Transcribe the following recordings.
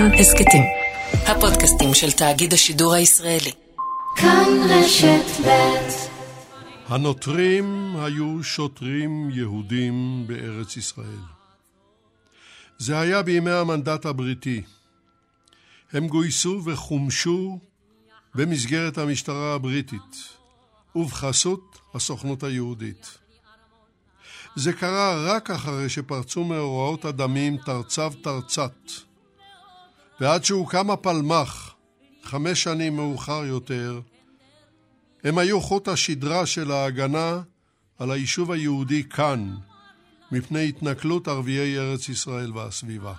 כאן הסכתים. הפודקאסטים של תאגיד השידור הישראלי. כאן רשת ב' הנוטרים היו שוטרים יהודים בארץ ישראל. זה היה בימי המנדט הבריטי. הם גויסו וחומשו במסגרת המשטרה הבריטית ובחסות הסוכנות היהודית. זה קרה רק אחרי שפרצו מאורעות הדמים תרצב תרצת, ועד שהוקם הפלמ"ח, חמש שנים מאוחר יותר, הם היו חוט השדרה של ההגנה על היישוב היהודי כאן, מפני התנכלות ערביי ארץ ישראל והסביבה.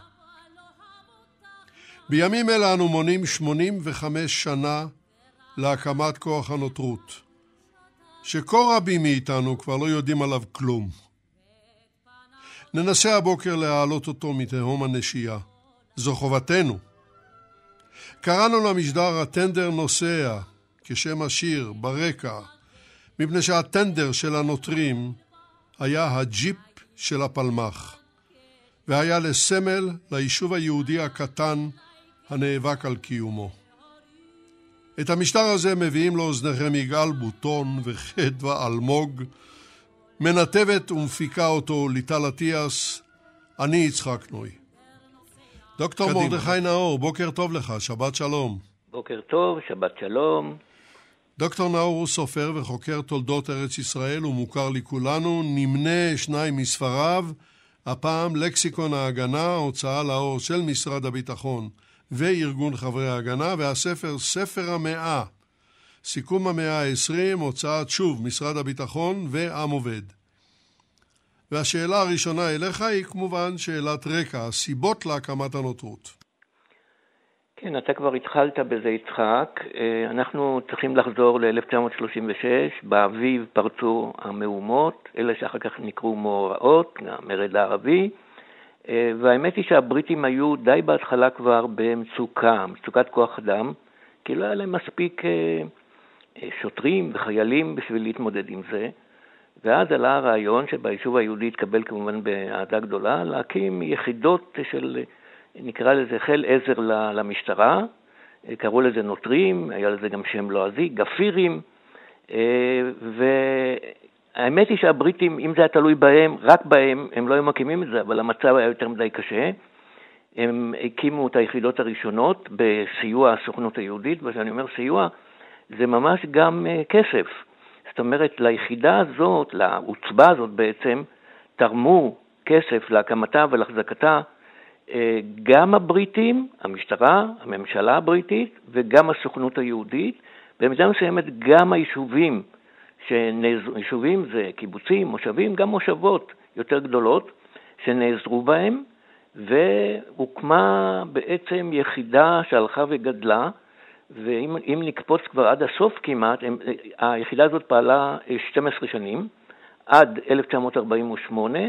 בימים אלה אנו מונים 85 שנה להקמת כוח הנותרות, שכה רבים מאיתנו כבר לא יודעים עליו כלום. ננסה הבוקר להעלות אותו מתהום הנשייה. זו חובתנו. קראנו למשדר הטנדר נוסע, כשם השיר, ברקע, מפני שהטנדר של הנוטרים היה הג'יפ של הפלמ"ח, והיה לסמל ליישוב היהודי הקטן הנאבק על קיומו. את המשטר הזה מביאים לאוזניכם יגאל בוטון וחדווה אלמוג, מנתבת ומפיקה אותו ליטל אטיאס, אני יצחק נוי. דוקטור מרדכי נאור, בוקר טוב לך, שבת שלום. בוקר טוב, שבת שלום. דוקטור נאור הוא סופר וחוקר תולדות ארץ ישראל, הוא מוכר לכולנו, נמנה שניים מספריו, הפעם לקסיקון ההגנה, הוצאה לאור של משרד הביטחון וארגון חברי ההגנה, והספר ספר המאה, סיכום המאה ה-20, הוצאת שוב משרד הביטחון ועם עובד. והשאלה הראשונה אליך היא כמובן שאלת רקע, הסיבות להקמת הנותרות. כן, אתה כבר התחלת בזה, יצחק. אה, אנחנו צריכים לחזור ל-1936, באביב פרצו המהומות, אלה שאחר כך נקראו מאורעות, המרד הערבי, אה, והאמת היא שהבריטים היו די בהתחלה כבר במצוקה, מצוקת כוח אדם, כי לא היה להם מספיק אה, שוטרים וחיילים בשביל להתמודד עם זה. ואז עלה הרעיון שביישוב היהודי התקבל כמובן באהדה גדולה, להקים יחידות של נקרא לזה חיל עזר למשטרה, קראו לזה נוטרים, היה לזה גם שם לועזי, גפירים, אה, והאמת היא שהבריטים, אם זה היה תלוי בהם, רק בהם, הם לא היו מקימים את זה, אבל המצב היה יותר מדי קשה. הם הקימו את היחידות הראשונות בסיוע הסוכנות היהודית, וכשאני אומר סיוע, זה ממש גם אה, כסף. זאת אומרת, ליחידה הזאת, לעוצבה הזאת בעצם, תרמו כסף להקמתה ולהחזקתה אה, גם הבריטים, המשטרה, הממשלה הבריטית וגם הסוכנות היהודית, במידה מסוימת גם היישובים, יישובים זה קיבוצים, מושבים, גם מושבות יותר גדולות, שנעזרו בהם, והוקמה בעצם יחידה שהלכה וגדלה, ואם נקפוץ כבר עד הסוף כמעט, הם, היחידה הזאת פעלה 12 שנים, עד 1948,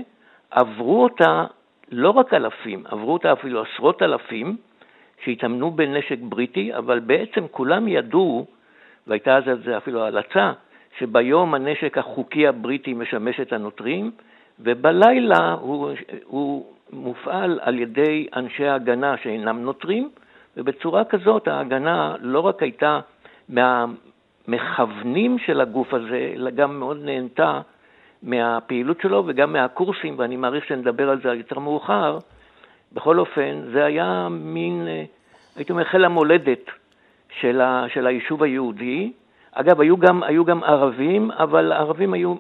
עברו אותה לא רק אלפים, עברו אותה אפילו עשרות אלפים שהתאמנו בנשק בריטי, אבל בעצם כולם ידעו, והייתה אז על זה אפילו הלצה, שביום הנשק החוקי הבריטי משמש את הנוטרים, ובלילה הוא, הוא מופעל על ידי אנשי ההגנה שאינם נוטרים, ובצורה כזאת ההגנה לא רק הייתה מהמכוונים של הגוף הזה, אלא גם מאוד נהנתה מהפעילות שלו וגם מהקורסים, ואני מעריך שנדבר על זה יותר מאוחר. בכל אופן, זה היה מין, אה, הייתי אומר, חיל המולדת של, ה, של היישוב היהודי. אגב, היו גם, היו גם ערבים, אבל הערבים היו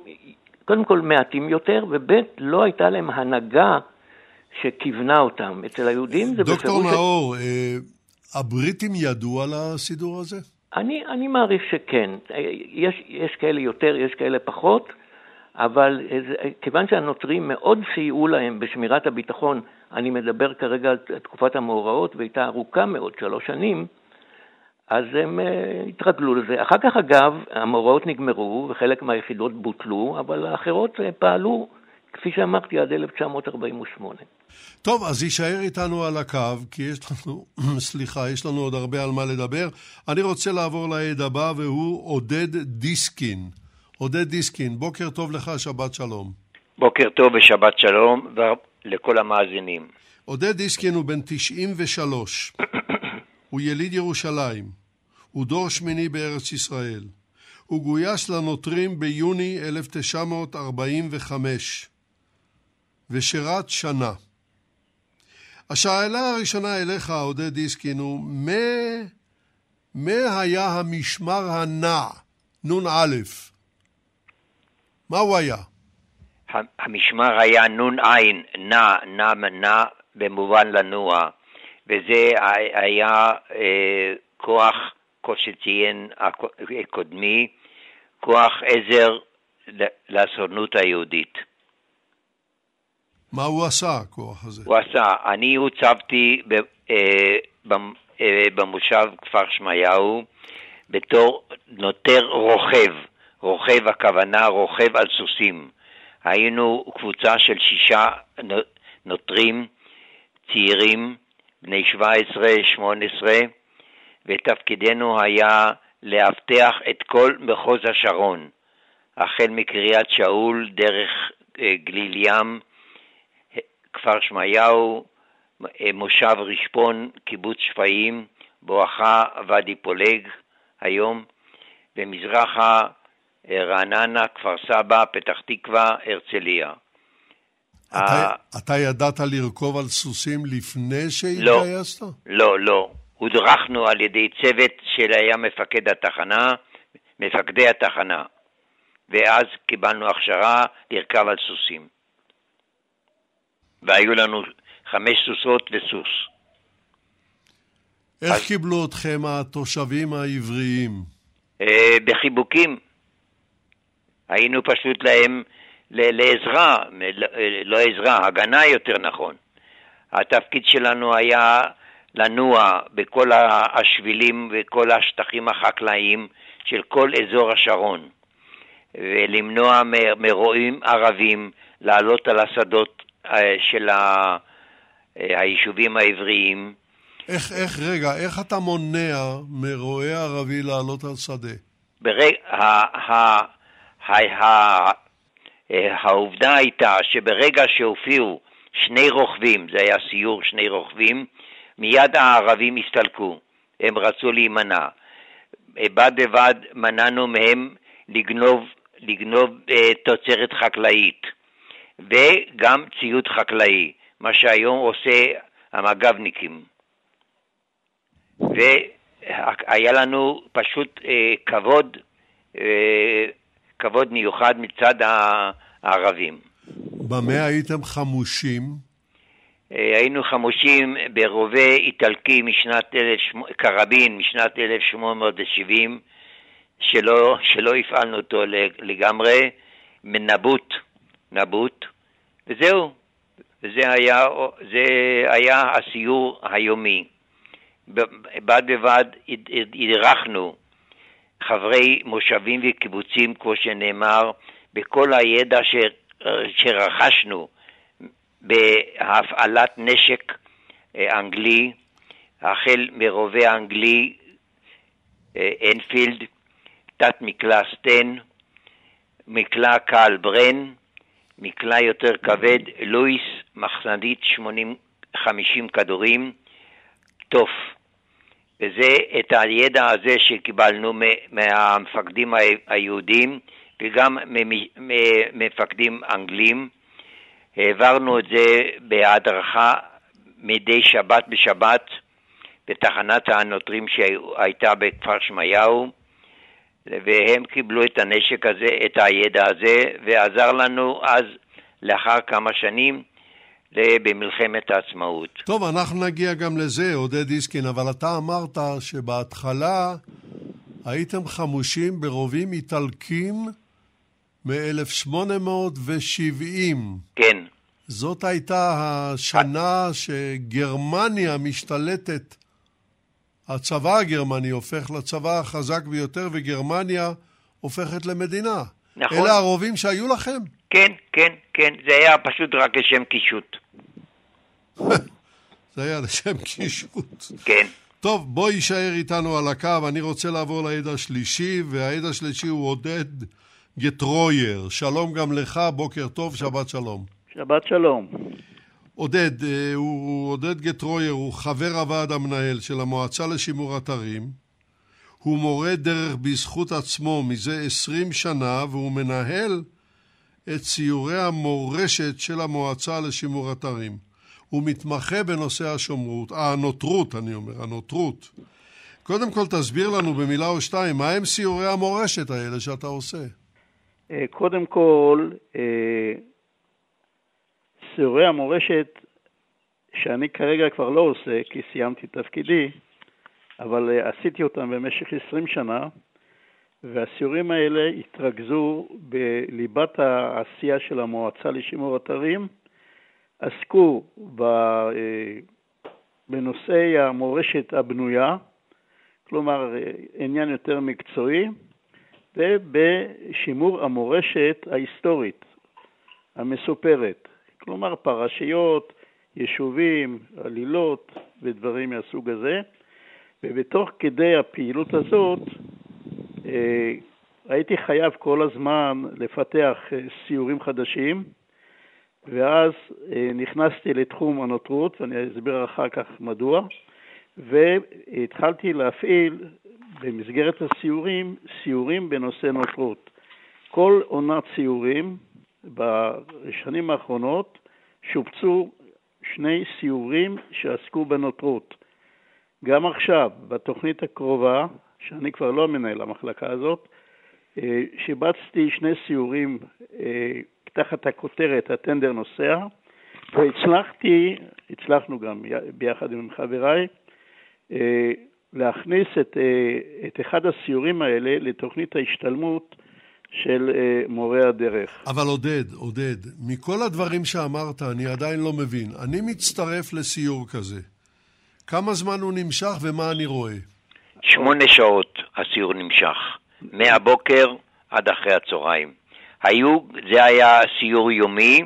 קודם כל מעטים יותר, וב' לא הייתה להם הנהגה שכיוונה אותם. אצל היהודים זה בפירוש... דוקטור נאור, אה, הבריטים ידעו על הסידור הזה? אני, אני מעריך שכן. יש, יש כאלה יותר, יש כאלה פחות. אבל כיוון שהנוטרים מאוד סייעו להם בשמירת הביטחון, אני מדבר כרגע על תקופת המאורעות, והייתה ארוכה מאוד, שלוש שנים, אז הם uh, התרגלו לזה. אחר כך, אגב, המאורעות נגמרו וחלק מהיחידות בוטלו, אבל האחרות uh, פעלו, כפי שאמרתי, עד 1948. טוב, אז יישאר איתנו על הקו, כי יש לנו, סליחה, יש לנו עוד הרבה על מה לדבר. אני רוצה לעבור לעד הבא, והוא עודד דיסקין. עודד דיסקין, בוקר טוב לך, שבת שלום. בוקר טוב ושבת שלום לכל המאזינים. עודד דיסקין הוא בן 93. הוא יליד ירושלים. הוא דור שמיני בארץ ישראל. הוא גויס לנוטרים ביוני 1945 ושירת שנה. השאלה הראשונה אליך, עודד דיסקין, הוא מה, מה היה המשמר הנע, נ"א? מה הוא היה? המשמר היה נ"ע, נע, נע, נע, במובן לנוע, וזה היה אה, כוח, כמו שציין הקודמי, כוח עזר לסוכנות היהודית. מה הוא עשה, הכוח הזה? הוא עשה, אני הוצבתי אה, אה, במושב כפר שמעיהו בתור נוטר רוכב, רוכב הכוונה רוכב על סוסים. היינו קבוצה של שישה נוטרים צעירים, בני 17-18, ותפקידנו היה לאבטח את כל מחוז השרון, החל מקריית שאול, דרך אה, גליל ים, כפר שמעיהו, אה, מושב רשפון, קיבוץ שפיים, בואכה ואדי פולג היום, ומזרחה אה, רעננה, כפר סבא, פתח תקווה, הרצליה. אתה, אתה ידעת לרכוב על סוסים לפני שהתגייסת? לא, לא, לא. הודרכנו על ידי צוות שהיה מפקד התחנה, מפקדי התחנה, ואז קיבלנו הכשרה לרכב על סוסים. והיו לנו חמש סוסות וסוס. איך אז... קיבלו אתכם התושבים העבריים? אה, בחיבוקים. היינו פשוט להם לעזרה, לא עזרה, הגנה יותר נכון. התפקיד שלנו היה לנוע בכל השבילים וכל השטחים החקלאיים של כל אזור השרון, ולמנוע מרועים ערבים לעלות על השדות אה, של אה, היישובים העבריים. איך, איך, רגע, איך אתה מונע מרועה ערבי לעלות על שדה? ברג... אה, העובדה הייתה שברגע שהופיעו שני רוכבים, זה היה סיור שני רוכבים, מיד הערבים הסתלקו, הם רצו להימנע. אה, בד בבד מנענו מהם לגנוב, לגנוב אה, תוצרת חקלאית וגם ציוד חקלאי, מה שהיום עושה המג"בניקים. והיה לנו פשוט אה, כבוד אה, כבוד מיוחד מצד הערבים. במה הייתם חמושים? אה, היינו חמושים ברובה איטלקי משנת, קרבין משנת 1870, שלא, שלא הפעלנו אותו לגמרי, מנבוט, נבוט, וזהו. וזה היה, זה היה הסיור היומי. בד בבד הדרכנו חברי מושבים וקיבוצים, כמו שנאמר, בכל הידע. שרכשנו בהפעלת נשק אה, אנגלי, החל מרובה אנגלי אה, אנפילד, תת מקלע סטן, מקלע קהל ברן, מקלע יותר כבד, לואיס, מחסנית 80-50 כדורים, תוף. וזה את הידע הזה שקיבלנו מהמפקדים היהודים וגם ממפקדים אנגלים. העברנו את זה בהדרכה מדי שבת בשבת בתחנת הנוטרים שהייתה בכפר שמעיהו, והם קיבלו את הנשק הזה, את הידע הזה, ועזר לנו אז, לאחר כמה שנים, במלחמת העצמאות. טוב, אנחנו נגיע גם לזה, עודד איסקין, אבל אתה אמרת שבהתחלה הייתם חמושים ברובים איטלקים מ-1870. כן. זאת הייתה השנה שגרמניה משתלטת, הצבא הגרמני הופך לצבא החזק ביותר, וגרמניה הופכת למדינה. נכון. אלה הרובים שהיו לכם? כן, כן, כן, זה היה פשוט רק לשם קישוט. זה היה לשם קישוט. כן. טוב, בוא יישאר איתנו על הקו, אני רוצה לעבור לעד השלישי, והעד השלישי הוא עודד גטרויר. שלום גם לך, בוקר טוב, שבת שלום. שבת שלום. עודד, אה, הוא, עודד גטרויר הוא חבר הוועד המנהל של המועצה לשימור אתרים. הוא מורה דרך בזכות עצמו מזה עשרים שנה, והוא מנהל את ציורי המורשת של המועצה לשימור אתרים. הוא מתמחה בנושא השומרות, הנוטרות, אני אומר, הנוטרות. קודם כל תסביר לנו במילה או שתיים, מה הם סיורי המורשת האלה שאתה עושה? אה, קודם כל, אה, סיורי המורשת, שאני כרגע כבר לא עושה, כי סיימתי תפקידי, אבל אה, עשיתי אותם במשך 20 שנה, והסיורים האלה התרכזו בליבת העשייה של המועצה לשימור אתרים, עסקו בנושאי המורשת הבנויה, כלומר עניין יותר מקצועי, ובשימור המורשת ההיסטורית המסופרת, כלומר פרשיות, יישובים, עלילות ודברים מהסוג הזה, ובתוך כדי הפעילות הזאת אה, הייתי חייב כל הזמן לפתח אה, סיורים חדשים, ואז אה, נכנסתי לתחום הנוטרות, ואני אסביר אחר כך מדוע, והתחלתי להפעיל במסגרת הסיורים, סיורים בנושא נוטרות. כל עונת סיורים בשנים האחרונות שופצו שני סיורים שעסקו בנוטרות. גם עכשיו, בתוכנית הקרובה, שאני כבר לא מנהל המחלקה הזאת, אה, שיבצתי שני סיורים אה, תחת הכותרת הטנדר נוסע, והצלחתי, הצלחנו גם ביחד עם חבריי, אה, להכניס את, את אחד הסיורים האלה לתוכנית ההשתלמות של אה, מורי הדרך. אבל עודד, עודד, מכל הדברים שאמרת אני עדיין לא מבין. אני מצטרף לסיור כזה. כמה זמן הוא נמשך ומה אני רואה? שמונה שעות הסיור נמשך, מהבוקר עד אחרי הצהריים. היו, זה היה סיור יומי,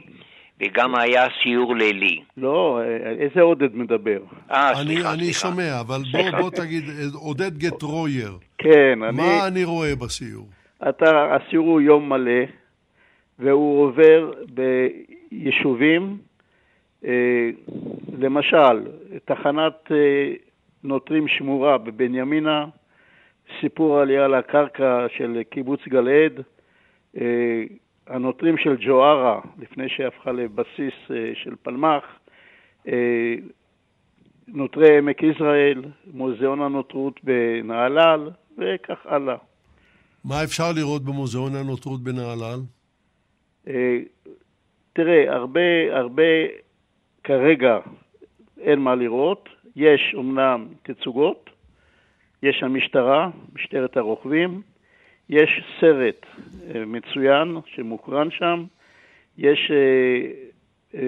וגם היה סיור לילי. לא, איזה עודד מדבר? אה, סליחה, סליחה. אני שומע, אבל בוא, בוא תגיד, עודד גטרויר. כן, אני... מה אני רואה בסיור? אתה, הסיור הוא יום מלא, והוא עובר ביישובים, אה, למשל, תחנת אה, נוטרים שמורה בבנימינה, סיפור עלייה לקרקע של קיבוץ גלעד, אה, הנוטרים של ג'וארה, לפני שהפכה לבסיס של פלמ"ח, נוטרי עמק יזרעאל, מוזיאון הנוטרות בנהלל, וכך הלאה. מה אפשר לראות במוזיאון הנוטרות בנהלל? אה, תראה, הרבה, הרבה כרגע אין מה לראות. יש אומנם תצוגות, יש המשטרה, משטרת הרוכבים, יש סרט אה, מצוין שמוקרן שם, יש, אה,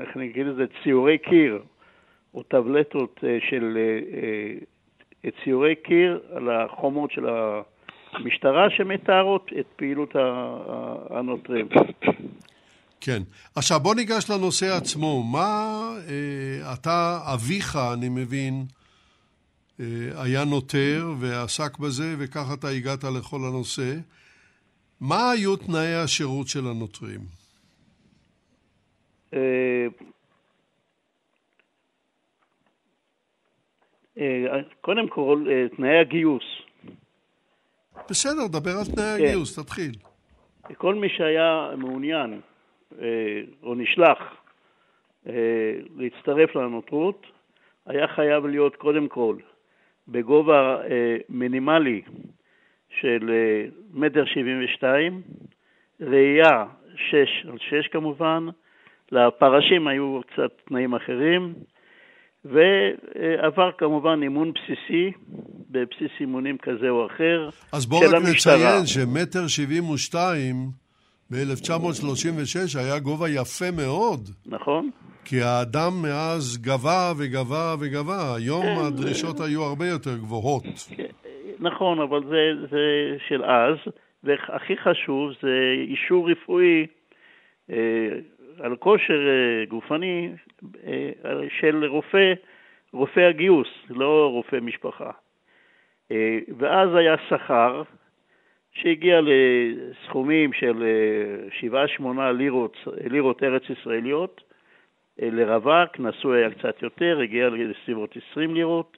איך אני אגיד את ציורי קיר או טבלטות של ציורי קיר על החומות של המשטרה שמתארות את פעילות הנוטרים. כן. עכשיו בוא ניגש לנושא עצמו. מה אתה, אביך, אני מבין, אה, היה נוטר ועסק בזה, וכך אתה הגעת לכל הנושא. מה היו תנאי השירות של הנוטרים? אה, אה, קודם כל, תנאי הגיוס. בסדר, דבר על תנאי כן. הגיוס, תתחיל. כל מי שהיה מעוניין או נשלח להצטרף לנוטרות, היה חייב להיות קודם כל בגובה אה, מינימלי של אה, מטר שבעים ושתיים, ראייה שש על שש כמובן, לפרשים היו קצת תנאים אחרים, ועבר כמובן אימון בסיסי, בבסיס אימונים כזה או אחר, אז בואו רק נציין שמטר שבעים ושתיים ב-1936 היה גובה יפה מאוד. נכון. כי האדם מאז גבה וגבה וגבה, היום כן, הדרישות זה... היו הרבה יותר גבוהות. כן, נכון, אבל זה, זה של אז, והכי חשוב זה אישור רפואי אה, על כושר אה, גופני אה, של רופא, רופא הגיוס, לא רופא משפחה. אה, ואז היה שכר שהגיע לסכומים של 7-8 לירות, לירות ארץ ישראליות, לרווק, נשוי היה קצת יותר, הגיע לסביבות 20 לירות,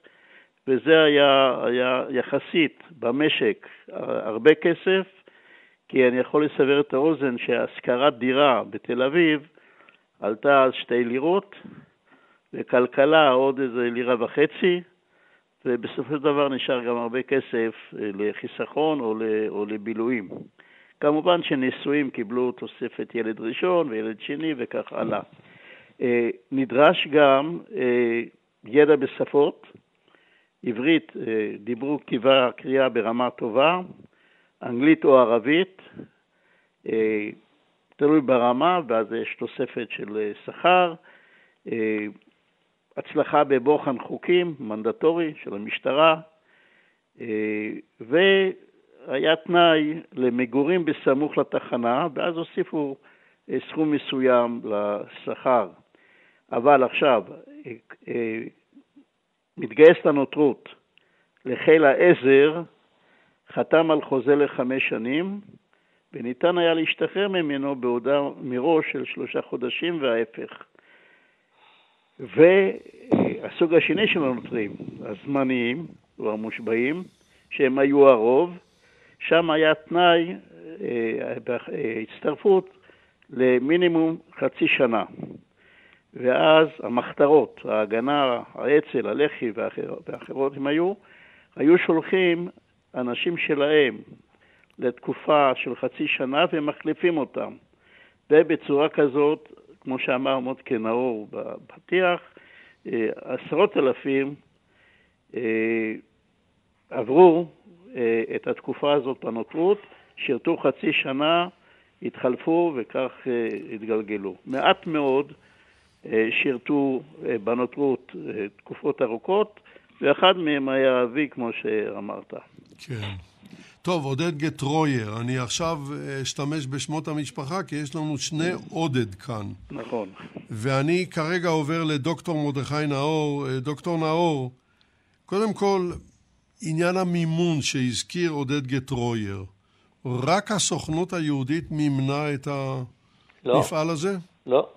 וזה היה, היה יחסית במשק הרבה כסף, כי אני יכול לסבר את האוזן שהשכרת דירה בתל אביב עלתה אז שתי לירות, וכלכלה עוד איזה לירה וחצי, ובסופו של דבר נשאר גם הרבה כסף אה, לחיסכון או, או לבילויים. כמובן שנישואים קיבלו תוספת ילד ראשון וילד שני וכך הלאה. אה, נדרש גם אה, ידע בשפות, עברית דיברו כתיבה קריאה ברמה טובה, אנגלית או ערבית, תלוי ברמה, ואז יש תוספת של שכר, הצלחה בבוחן חוקים, מנדטורי של המשטרה, אה, והיה תנאי למגורים בסמוך לתחנה, ואז הוסיפו אה, סכום מסוים לשכר. אבל עכשיו, אה, מתגייס לנוטרות לחיל העזר, חתם על חוזה לחמש שנים, וניתן היה להשתחרר ממנו בהודעה מראש של שלושה חודשים וההפך. והסוג השני של הנוטרים, הזמניים או המושבעים, שהם היו הרוב, שם היה תנאי אה, בהצטרפות למינימום חצי שנה. ואז המחתרות, ההגנה, האצ"ל, הלח"י ואחרות הם היו, היו שולחים אנשים שלהם לתקופה של חצי שנה ומחליפים אותם. ובצורה כזאת כמו שאמר מודקה נאור בפתיח, אה, עשרות אלפים אה, עברו אה, את התקופה הזאת בנוטרות, שירתו חצי שנה, התחלפו וכך התגלגלו. מעט מאוד שירתו בנוטרות תקופות ארוכות, ואחד מהם היה אבי, כמו שאמרת. כן. טוב, עודד גטרויר, אני עכשיו אה, אשתמש בשמות המשפחה כי יש לנו שני עודד כאן. נכון. ואני כרגע עובר לדוקטור מרדכי נאור. אה, דוקטור נאור, קודם כל, עניין המימון שהזכיר עודד גטרויר, רק הסוכנות היהודית מימנה את לא. המפעל לא, הזה? לא.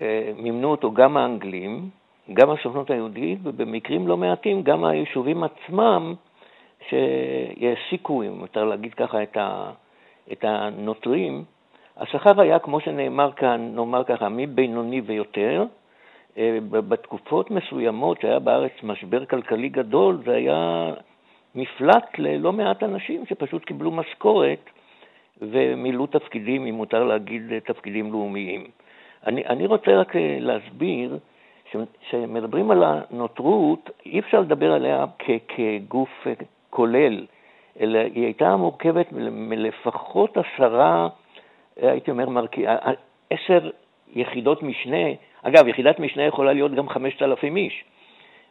אה, מימנו אותו גם האנגלים, גם הסוכנות היהודית, ובמקרים לא מעטים גם היישובים עצמם שהעסיקו, אם מותר להגיד ככה, את, ה, את הנוטרים, השכר היה, כמו שנאמר כאן, נאמר ככה, מבינוני ויותר. אה, בתקופות מסוימות שהיה בארץ משבר כלכלי גדול, זה היה מפלט ללא מעט אנשים שפשוט קיבלו משכורת ומילאו תפקידים, אם מותר להגיד, תפקידים לאומיים. אני, אני רוצה רק אה, להסביר כשמדברים על הנותרות, אי אפשר לדבר עליה כ, כגוף אה, כולל, אלא היא הייתה מורכבת מלפחות עשרה, הייתי אומר, מרכיב, עשר יחידות משנה. אגב, יחידת משנה יכולה להיות גם חמשת אלפים איש,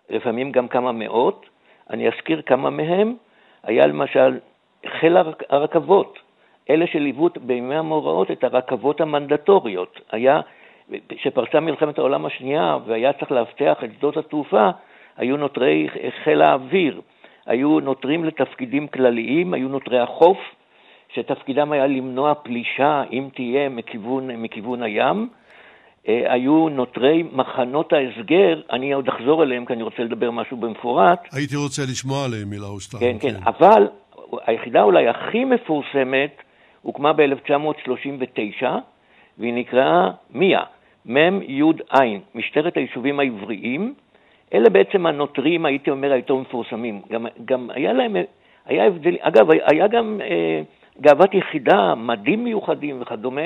לפעמים גם כמה מאות. אני אזכיר כמה מהם. היה למשל חיל הרכבות, אלה שליוו בימי המאורעות את הרכבות המנדטוריות. היה, כשפרצה מלחמת העולם השנייה והיה צריך לאבטח את שדות התעופה, היו נוטרי חיל האוויר. היו נוטרים לתפקידים כלליים, היו נוטרי החוף, שתפקידם היה למנוע פלישה, אם תהיה, מכיוון, מכיוון הים. אה, היו נוטרי מחנות ההסגר, אני עוד אחזור אליהם כי אני רוצה לדבר משהו במפורט. הייתי רוצה לשמוע עליהם מילה או שתיים. כן, כן, כן, אבל היחידה אולי הכי מפורסמת הוקמה ב-1939, והיא נקראה מיה, מ"י משטרת היישובים העבריים, אלה בעצם הנוטרים, הייתי אומר, היותר מפורסמים. גם, גם היה להם, היה הבדל, אגב, היה גם אה, גאוות יחידה, מדים מיוחדים וכדומה.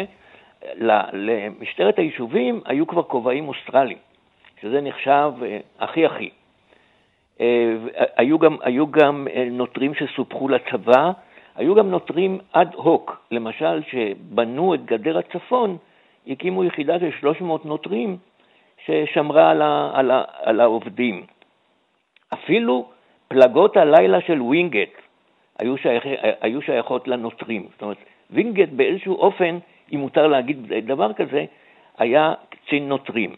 למשטרת היישובים היו כבר כובעים אוסטרליים, שזה נחשב אה, הכי. אה, היו גם, היו גם אה, שסופחו לצבא, היו גם נוטרים אד הוק, למשל, שבנו את גדר הצפון, הקימו יחידה של 300 נוטרים ששמרה על, ה, על, ה, על העובדים. אפילו פלגות הלילה של ווינגייט היו, שייך, היו שייכות לנוטרים. זאת אומרת, ווינגייט באיזשהו אופן, אם מותר להגיד דבר כזה, היה קצין נוטרים.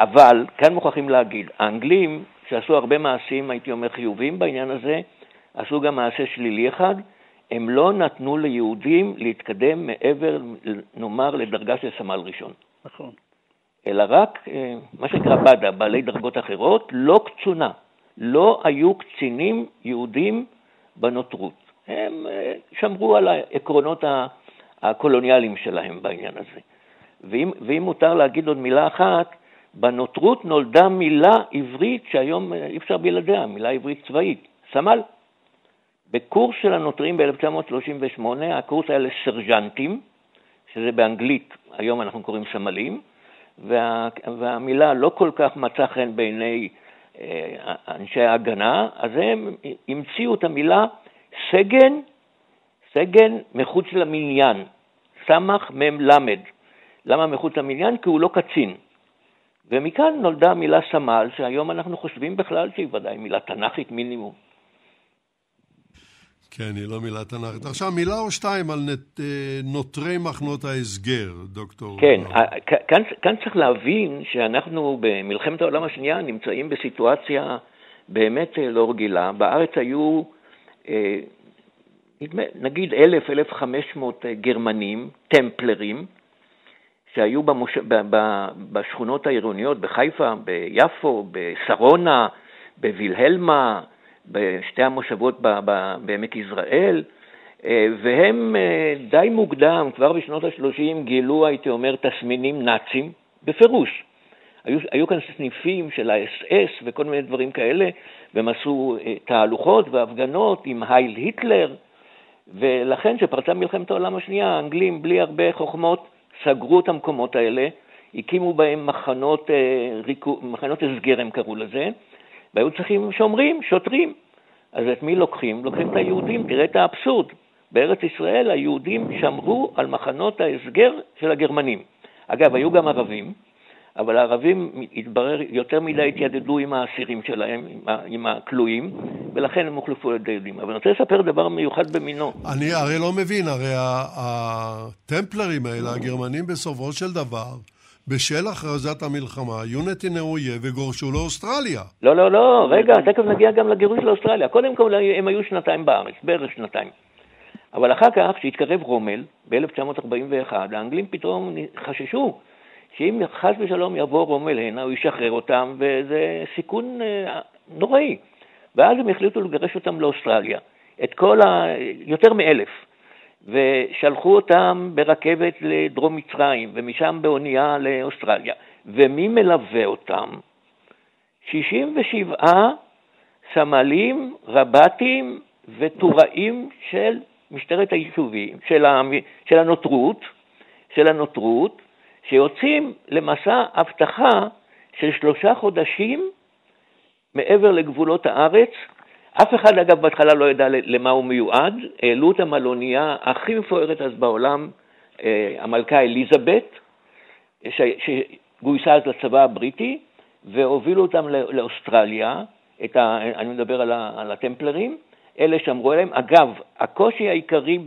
אבל כאן מוכרחים להגיד, האנגלים, שעשו הרבה מעשים, הייתי אומר, חיוביים בעניין הזה, עשו גם מעשה שלילי אחד, הם לא נתנו ליהודים להתקדם מעבר, נאמר, לדרגה של סמל ראשון. נכון. אלא רק אה, מה שנקרא בדה, בעלי דרגות אחרות, לא קצונה. לא היו קצינים יהודים בנותרות. הם אה, שמרו על העקרונות הקולוניאליים שלהם בעניין הזה. ואם, ואם מותר להגיד עוד מילה אחת, בנותרות נולדה מילה עברית שהיום אי אפשר בלעדיה, מילה עברית צבאית, סמל. בקורס של הנוטרים ב-1938, הקורס היה לסרג'נטים, שזה באנגלית, היום אנחנו קוראים סמלים, וה, והמילה לא כל כך מצאה חן בעיני אה, אנשי ההגנה, אז הם המציאו את המילה סגן, סגן מחוץ למניין, סמ"ך מ"ם למד. למה מחוץ למניין? כי הוא לא קצין. ומכאן נולדה המילה סמל, שהיום אנחנו חושבים בכלל שהיא ודאי מילה תנ"כית מינימום. כן, היא לא מילה תנ"כית. עכשיו, מילה או שתיים על נת, אה, נוטרי מחנות ההסגר, דוקטור. כן, כאן, כאן צריך להבין שאנחנו במלחמת העולם השנייה נמצאים בסיטואציה באמת אה, לא רגילה. בארץ היו, אה, נגיד, אלף, אלף חמש מאות גרמנים, טמפלרים, שהיו במוש... בשכונות העירוניות, בחיפה, ביפו, בשרונה, בווילהלמה, בשתי המושבות בעמק יזרעאל, אה, והם אה, די מוקדם, כבר בשנות ה-30, גילו, הייתי אומר, תסמינים נאצים, בפירוש. היו, היו כאן סניפים של האס-אס וכל מיני דברים כאלה, והם עשו אה, תהלוכות והפגנות עם הייל היטלר, ולכן כשפרצה מלחמת העולם השנייה, האנגלים, בלי הרבה חוכמות, סגרו את המקומות האלה, הקימו בהם מחנות, מחנות הסגר, הם קראו לזה, והיו צריכים שומרים, שוטרים. אז את מי לוקחים? לוקחים את היהודים, תראה את האבסורד. בארץ ישראל היהודים שמרו על מחנות ההסגר של הגרמנים. אגב, היו גם ערבים, אבל הערבים, התברר, יותר מדי התיידדו עם האסירים שלהם, עם הכלואים, ולכן הם הוחלפו על ידי יהודים. אבל אני רוצה לספר דבר מיוחד במינו. אני הרי לא מבין, הרי הטמפלרים האלה, הגרמנים בסופו של דבר, בשל הכרזת המלחמה, היו נתיני אויב וגורשו לאוסטרליה. לא, לא, לא, רגע, תכף נגיע גם לגירוש לאוסטרליה. קודם כל, הם היו שנתיים בארץ, בערך שנתיים. אבל אחר כך, כשהתקרב רומל, ב-1941, האנגלים פתאום חששו שאם חס ושלום יבוא רומל הנה, הוא ישחרר אותם, וזה סיכון אה, נוראי. ואז הם החליטו לגרש אותם לאוסטרליה. את כל ה... יותר מאלף. ושלחו אותם ברכבת לדרום מצרים, ומשם באונייה לאוסטרליה. ומי מלווה אותם? 67 סמלים, רב"טים וטוראים של משטרת היישובים, של, של הנותרות, של הנותרות, שיוצאים למסע אבטחה של שלושה חודשים מעבר לגבולות הארץ, אף אחד, אגב, בהתחלה לא ידע למה הוא מיועד. העלו אותם על אונייה הכי מפוארת אז בעולם, אה, המלכה אליזבת, שגויסה אז לצבא הבריטי, והובילו אותם לאוסטרליה, ה, אני מדבר על, ה, על הטמפלרים, אלה שאמרו עליהם. אגב, הקושי העיקרי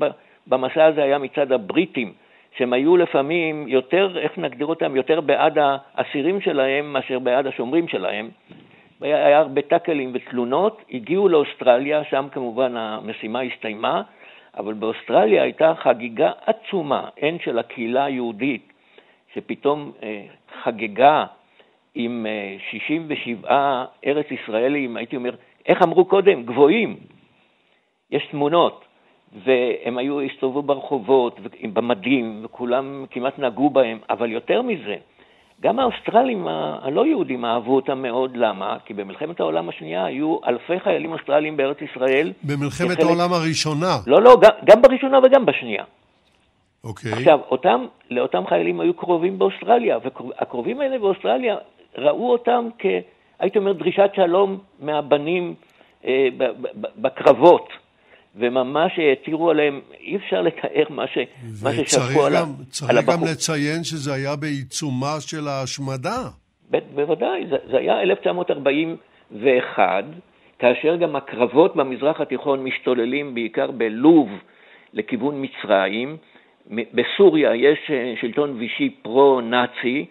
במסע הזה היה מצד הבריטים, שהם היו לפעמים יותר, איך נגדיר אותם, יותר בעד האסירים שלהם מאשר בעד השומרים שלהם. היה הרבה טאקלים ותלונות, הגיעו לאוסטרליה, שם כמובן המשימה הסתיימה, אבל באוסטרליה הייתה חגיגה עצומה, הן של הקהילה היהודית, שפתאום אה, חגגה עם אה, 67 ארץ ישראלים, הייתי אומר, איך אמרו קודם? גבוהים. יש תמונות, והם היו, הסתובבו ברחובות, במדים, וכולם כמעט נגעו בהם, אבל יותר מזה, גם האוסטרלים הלא יהודים אהבו אותם מאוד, למה? כי במלחמת העולם השנייה היו אלפי חיילים אוסטרלים בארץ ישראל. במלחמת כחלק... העולם הראשונה? לא, לא, גם, גם בראשונה וגם בשנייה. אוקיי. עכשיו, אותם, לאותם חיילים היו קרובים באוסטרליה, והקרובים האלה באוסטרליה ראו אותם כ... הייתי אומר, דרישת שלום מהבנים אה, בקרבות. וממש העתירו עליהם, אי אפשר לתאר מה, ש, מה ששפכו על, הבחור. צריך גם לציין שזה היה בעיצומה של ההשמדה. ב, בוודאי, זה, זה היה 1941, כאשר גם הקרבות במזרח התיכון משתוללים בעיקר בלוב לכיוון מצרים. בסוריה יש אה, שלטון וישי פרו-נאצי,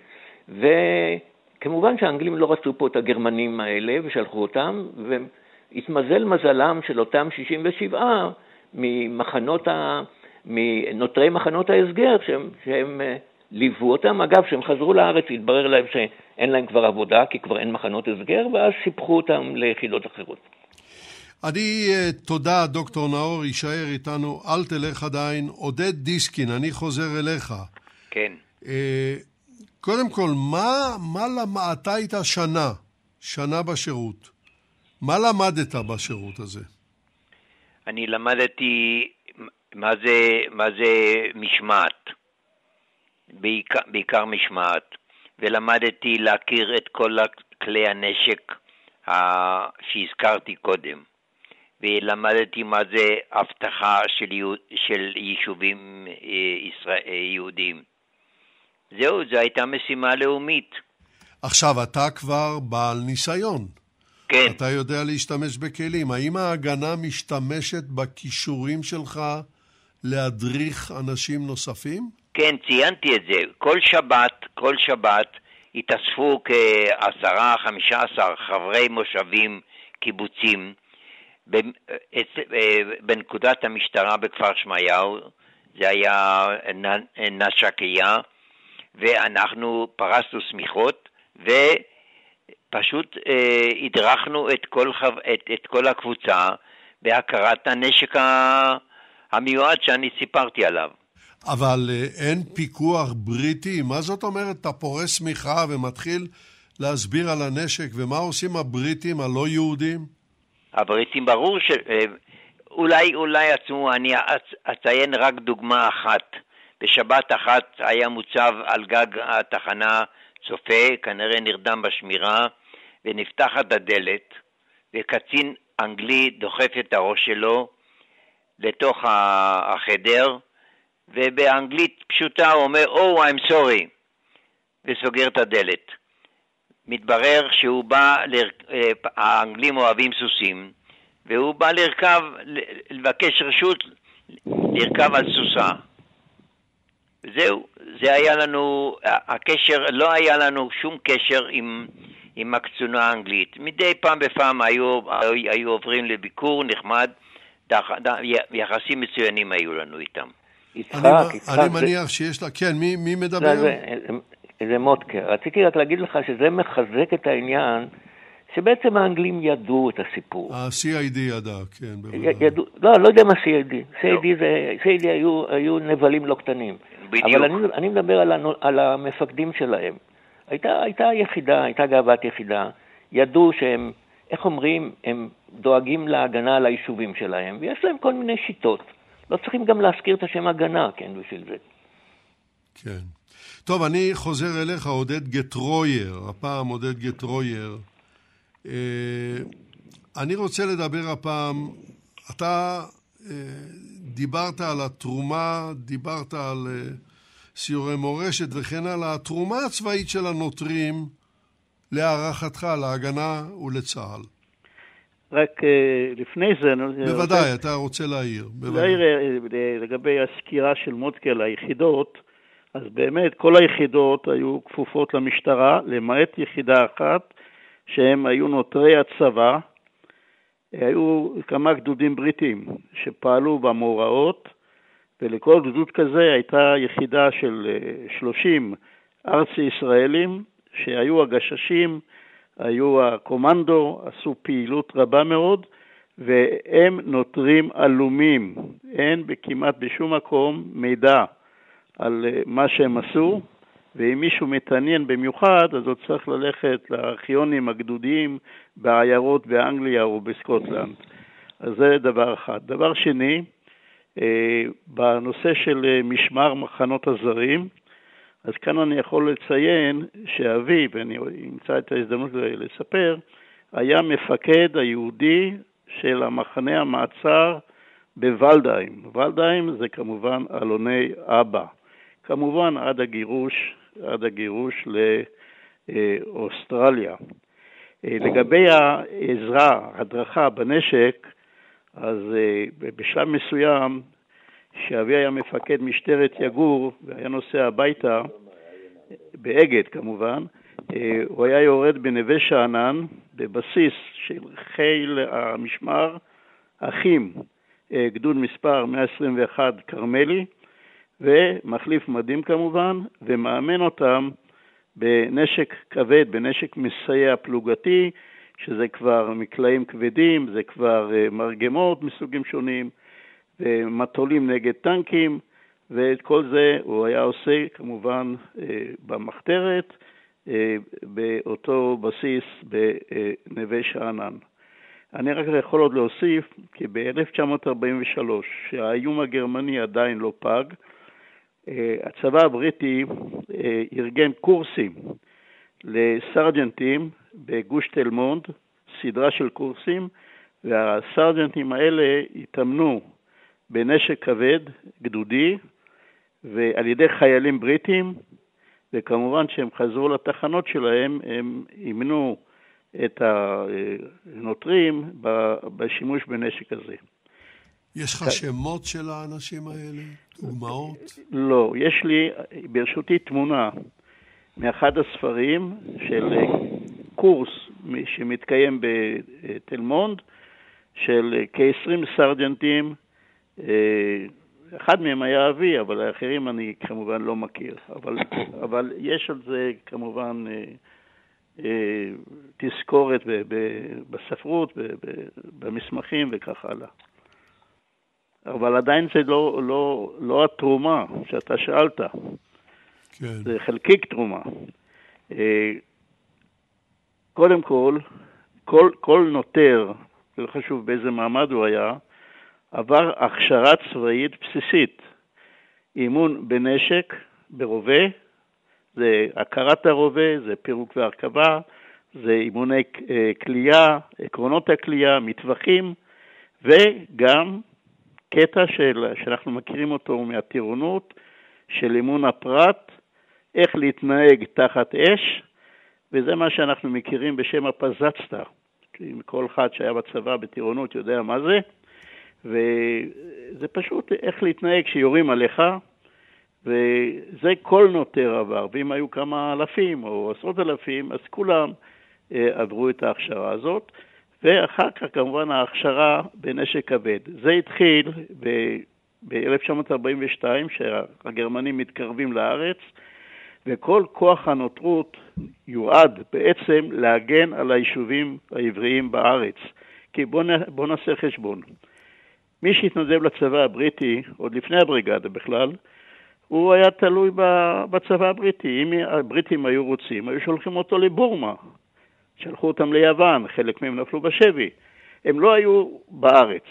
וכמובן שהאנגלים לא רצו פה את הגרמנים האלה ושלחו אותם, והם התמזל מזלם של אותם 67 ממחנות ה... מנותרי מחנות ההסגר, שהם, שהם אה, ליוו אותם. אגב, כשהם חזרו לארץ התברר להם שאין להם כבר עבודה, כי כבר אין מחנות הסגר, ואז סיפחו אותם ליחידות אחרות. אני, אה, תודה, דוקטור נאור, יישאר איתנו, אל תלך עדיין. עודד דיסקין, אני חוזר אליך. כן. אה, קודם כל, מה, מה למ... אתה היית שנה, שנה בשירות. מה למדת בשירות הזה? אני למדתי מה זה, מה זה משמעת, בעיקר, בעיקר משמעת, ולמדתי להכיר את כל כלי הנשק שהזכרתי קודם. ולמדתי מה זה אבטחה של, של יישובים אה, אה, יהודיים. זהו, זו הייתה משימה לאומית. עכשיו, אתה כבר בעל ניסיון. כן. אתה יודע להשתמש בכלים. האם ההגנה משתמשת בכישורים שלך להדריך אנשים נוספים? כן, ציינתי את זה. כל שבת, כל שבת התאספו כעשרה, חמישה עשר חברי מושבים, קיבוצים, בנקודת המשטרה בכפר שמעיהו, זה היה נשקיה, ואנחנו פרסנו שמיכות, ופשוט אה, הדרכנו את כל, חו... את, את כל הקבוצה בהכרת הנשק המיועד שאני סיפרתי עליו. אבל אה, אין פיקוח בריטי? מה זאת אומרת? אתה פורס שמיכה ומתחיל להסביר על הנשק, ומה עושים הבריטים הלא יהודים? הבריטים ברור ש... אה, אולי, אולי עצמו, אני אציין רק דוגמה אחת. בשבת אחת היה מוצב על גג התחנה צופה, כנראה נרדם בשמירה, ונפתחת הדלת, וקצין אנגלי דוחף את הראש שלו לתוך החדר, ובאנגלית פשוטה הוא אומר, Oh, I'm sorry, וסוגר את הדלת. מתברר שהוא בא, ל... אה, האנגלים אוהבים סוסים, והוא בא לרכב, לבקש רשות לרכב על סוסה. זהו, זה היה לנו, הקשר, לא היה לנו שום קשר עם, עם הקצונה האנגלית. מדי פעם בפעם היו, היו עוברים לביקור נחמד, דח, דח, יחסים מצוינים היו לנו איתם. יצחק, אני, יצחק. אני מניח שיש לה, כן, מי, מי מדבר? זה, זה מוטקה. רציתי רק להגיד לך שזה מחזק את העניין שבעצם האנגלים ידעו את הסיפור. ה-CID ידע, כן, בוודאי. ידעו, לא, לא יודע מה CID. CID, זה, CID היו, היו נבלים לא קטנים. בדיוק. אבל אני, אני מדבר על, הנו, על המפקדים שלהם. הייתה, הייתה יחידה, הייתה גאוות יחידה. ידעו שהם, איך אומרים, הם דואגים להגנה על היישובים שלהם, ויש להם כל מיני שיטות. לא צריכים גם להזכיר את השם הגנה, כן, בשביל זה. כן. טוב, אני חוזר אליך, עודד גטרויר, הפעם עודד גטרויר. אה, אני רוצה לדבר הפעם, אתה אה, דיברת על התרומה, דיברת על אה, סיורי מורשת וכן על התרומה הצבאית של הנוטרים להערכתך, להגנה ולצה"ל. רק לפני זה... בוודאי, אתה רוצה להעיר. להעיר לגבי הסקירה של מודקל, היחידות, אז באמת כל היחידות היו כפופות למשטרה, למעט יחידה אחת, שהם היו נוטרי הצבא. היו כמה גדודים בריטים שפעלו במאורעות, ולכל גדוד כזה הייתה יחידה של 30 אה, ארצי ישראלים, שהיו הגששים, היו הקומנדו, עשו פעילות רבה מאוד, והם נוטרים עלומים. אין כמעט בשום מקום מידע על אה, מה שהם עשו, ואם מישהו מתעניין במיוחד, אז הוא צריך ללכת לארכיונים הגדודיים בעיירות באנגליה או בסקוטלנד. אז זה דבר אחד. דבר שני, בנושא של אה, משמר מחנות הזרים, אז כאן אני יכול לציין שאבי, ואני אמצא את ההזדמנות לספר, היה מפקד היהודי של המחנה המעצר בוולדהיים. וולדהיים זה כמובן אלוני אבא. כמובן עד הגירוש, עד הגירוש לאוסטרליה. אה, לגבי העזרה, הדרכה בנשק, אז אה, בשלב מסוים, שאבי היה מפקד משטרת יגור והיה נוסע הביתה, באגד כמובן, אה, הוא היה יורד בנווה שאנן, בבסיס של חיל המשמר, אחים, גדוד מספר 121 כרמלי, ומחליף מדים כמובן, ומאמן אותם בנשק כבד, בנשק מסייע פלוגתי, שזה כבר מקלעים כבדים, זה כבר אה, מרגמות מסוגים שונים, ומטולים נגד טנקים, ואת כל זה הוא היה עושה כמובן אה, במחתרת, אה, באותו בסיס בנווה שאנן. אני רק יכול עוד להוסיף כי ב-1943, שהאיום הגרמני עדיין לא פג, הצבא הבריטי ארגן קורסים לסרג'נטים בגוש תל מונד, סדרה של קורסים, והסרג'נטים האלה התאמנו בנשק כבד, גדודי, ועל ידי חיילים בריטים, וכמובן כשהם חזרו לתחנות שלהם, הם אימנו את הנוטרים בשימוש בנשק הזה. יש לך שמות של האנשים האלה? דוגמאות? לא, יש לי ברשותי תמונה מאחד הספרים של קורס שמתקיים בתל מונד, של כ-20 סרג'נטים, אה, אחד מהם היה אבי, אבל האחרים אני כמובן לא מכיר. אבל, אבל יש על זה כמובן אה, אה, תזכורת בספרות, במסמכים וכך הלאה. אבל עדיין זה לא, לא, לא התרומה שאתה שאלת. כן. זה חלקיק תרומה. אה, קודם כל, כל, כל נוטר, לא חשוב באיזה מעמד הוא היה, עבר הכשרה צבאית בסיסית. אימון בנשק, ברובה, זה הכרת הרובה, זה פירוק והרכבה, זה אימוני כליאה, אה, עקרונות הכליאה, מטווחים, וגם קטע של, שאנחנו מכירים אותו מהטירונות, של אימון הפרט, איך להתנהג תחת אש, וזה מה שאנחנו מכירים בשם הפזצתא. כל אחד שהיה בצבא בטירונות יודע מה זה, וזה פשוט איך להתנהג כשיורים עליך, וזה כל נוטר עבר, ואם היו כמה אלפים או עשרות אלפים, אז כולם אה, עברו את ההכשרה הזאת. ואחר כך כמובן ההכשרה בנשק כבד. זה התחיל ב-1942, שהגרמנים מתקרבים לארץ, וכל כוח הנוטרות יועד בעצם להגן על היישובים העבריים בארץ. כי בואו בוא נעשה חשבון. מי שהתנדב לצבא הבריטי, עוד לפני הבריגדה בכלל, הוא היה תלוי בצבא הבריטי. אם הבריטים היו רוצים, היו שולחים אותו לבורמה, שלחו אותם ליוון, חלק מהם נפלו בשבי. הם לא היו בארץ.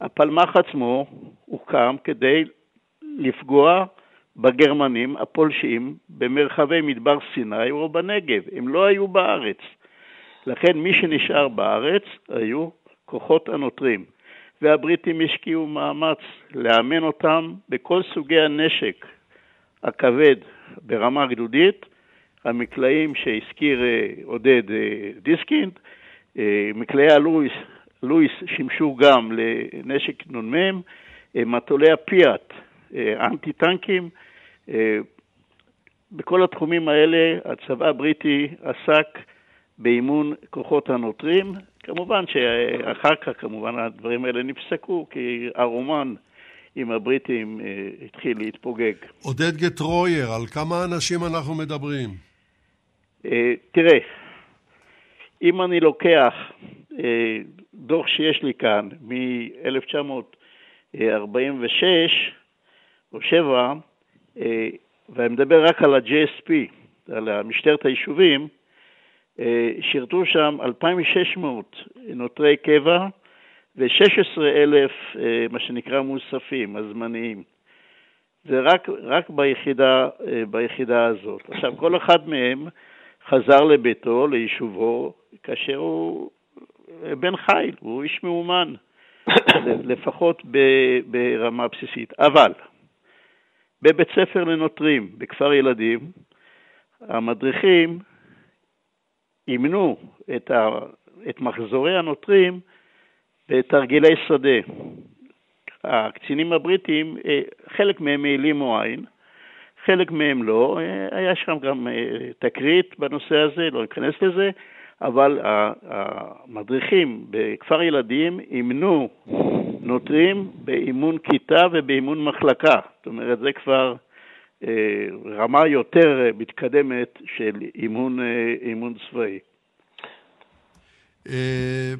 הפלמ"ח עצמו הוקם כדי לפגוע בגרמנים הפולשים במרחבי מדבר סיני או בנגב. הם לא היו בארץ. לכן מי שנשאר בארץ היו כוחות הנוטרים. והבריטים השקיעו מאמץ לאמן אותם בכל סוגי הנשק הכבד ברמה גדודית, המקלעים שהזכיר אה, עודד אה, דיסקינד, אה, מקלעי הלואיס לואיס שימשו גם לנשק נ"מ, מטולי הפיאט, אנטי טנקים, בכל התחומים האלה הצבא הבריטי עסק באימון כוחות הנוטרים. כמובן שאחר כך כמובן הדברים האלה נפסקו, כי הרומן עם הבריטים התחיל להתפוגג. עודד גטרויר, על כמה אנשים אנחנו מדברים? אה, תראה, אם אני לוקח אה, דוח שיש לי כאן מ-1946 או 7, אה, ואני מדבר רק על ה-JSP, על משטרת היישובים, שירתו שם 2,600 נותרי קבע ו-16,000 מה שנקרא מוספים, הזמניים. זה רק, רק ביחידה, ביחידה הזאת. עכשיו, כל אחד מהם חזר לביתו, ליישובו, כאשר הוא בן חיל, הוא איש מאומן, לפחות ברמה בסיסית. אבל בבית ספר לנוטרים, בכפר ילדים, המדריכים אימנו את, ה, את מחזורי הנוטרים בתרגילי שדה. הקצינים הבריטים, אה, חלק מהם העלימו עין, חלק מהם לא. אה, היה שם גם אה, תקרית בנושא הזה, לא ניכנס לזה, אבל המדריכים בכפר ילדים אימנו נוטרים באימון כיתה ובאימון מחלקה. זאת אומרת, זה כבר אה, רמה יותר מתקדמת של אימון, אה, אימון צבאי. אה,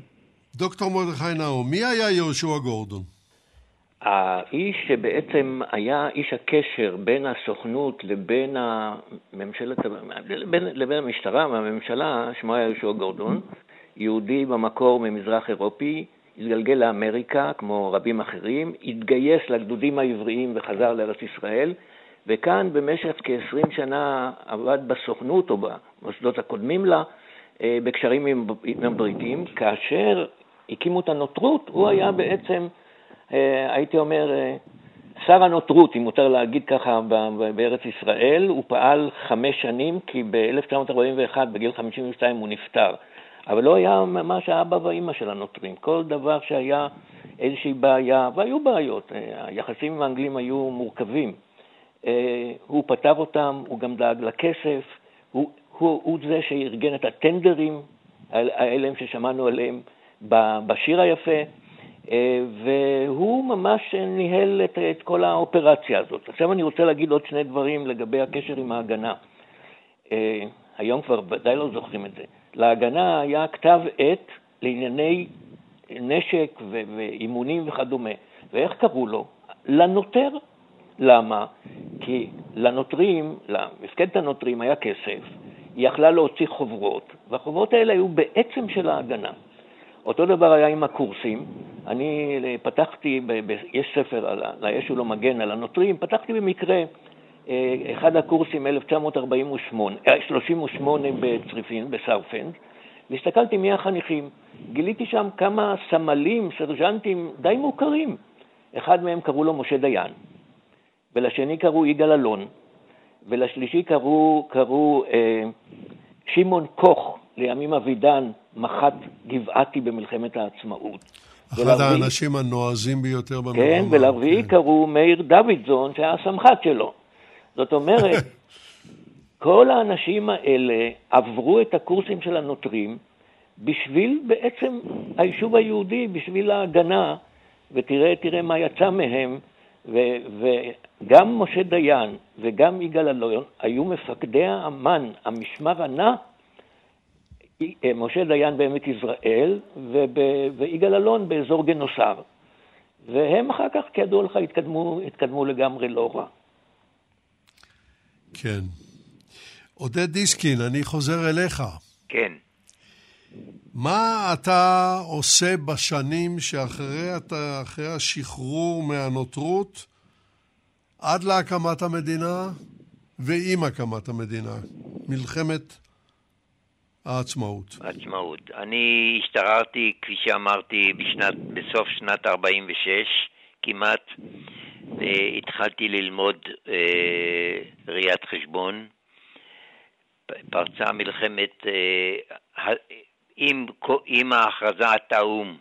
דוקטור מרדכי נאור, מי היה יהושע גורדון? האיש שבעצם היה איש הקשר בין הסוכנות לבין הממשלת, לבין, לבין המשטרה והממשלה, שמו היה יהושע גורדון, יהודי במקור ממזרח אירופי, התגלגל לאמריקה כמו רבים אחרים, התגייס לגדודים העבריים וחזר לארץ ישראל, וכאן במשך כ-20 שנה עבד בסוכנות או במוסדות הקודמים לה, אה, בקשרים עם, הבריטים, כאשר הקימו את הנוטרות, הוא היה בעצם, אה, הייתי אומר, אה, שר הנוטרות, אם מותר להגיד ככה, בארץ ישראל. הוא פעל חמש שנים, כי ב-1941, בגיל 52, הוא נפטר. אבל לא היה ממש האבא והאימא של הנוטרים. כל דבר שהיה איזושהי בעיה, והיו בעיות, היחסים עם האנגלים היו מורכבים. הוא פתר אותם, הוא גם דאג לכסף, הוא, הוא, הוא זה שארגן את הטנדרים האלה ששמענו עליהם בשיר היפה, והוא ממש ניהל את, את כל האופרציה הזאת. עכשיו אני רוצה להגיד עוד שני דברים לגבי הקשר עם ההגנה. היום כבר ודאי לא זוכרים את זה. להגנה היה כתב עת לענייני נשק ואימונים וכדומה. ואיך קראו לו? לנוטר. למה? כי לנוטרים, למפקדת הנוטרים היה כסף, היא יכלה להוציא חוברות, והחוברות האלה היו בעצם של ההגנה. אותו דבר היה עם הקורסים. אני פתחתי, ב, ב, יש ספר על הוא לא מגן על הנוטרים, פתחתי במקרה אה, אחד הקורסים 1938, 38 אה, בצריפין, בסרפנד, והסתכלתי מי החניכים. גיליתי שם כמה סמלים, סרג'נטים די מוכרים. אחד מהם קראו לו משה דיין, ולשני קראו יגאל אלון, ולשלישי קראו, קראו אה, שמעון קוך, לימים אבידן, מח"ט גבעתי במלחמת העצמאות. אחד ולרביעי, האנשים הנועזים ביותר במלחמה. כן, ולרביעי כן. קראו מאיר דוידזון, שהיה הסמח"ט שלו. זאת אומרת, כל האנשים האלה עברו את הקורסים של הנוטרים בשביל בעצם היישוב היהודי, בשביל ההגנה, ותראה מה יצא מהם. ו- וגם משה דיין וגם יגאל אלון היו מפקדי האמן, המשמר הנע, אה, משה דיין בעמק יזרעאל ויגאל אלון באזור גנוסר. והם אחר כך, כידוע לך, התקדמו, התקדמו לגמרי לא רע. כן. עודד דיסקין, אני חוזר אליך. כן. מה אתה עושה בשנים שאחרי אתה, השחרור מהנוטרות עד להקמת המדינה ועם הקמת המדינה? מלחמת העצמאות. העצמאות. אני השתררתי, כפי שאמרתי, בשנת, בסוף שנת 46 כמעט, והתחלתי ללמוד אה, ראיית חשבון. פרצה מלחמת אה, עם, עם הכרזת האו"ם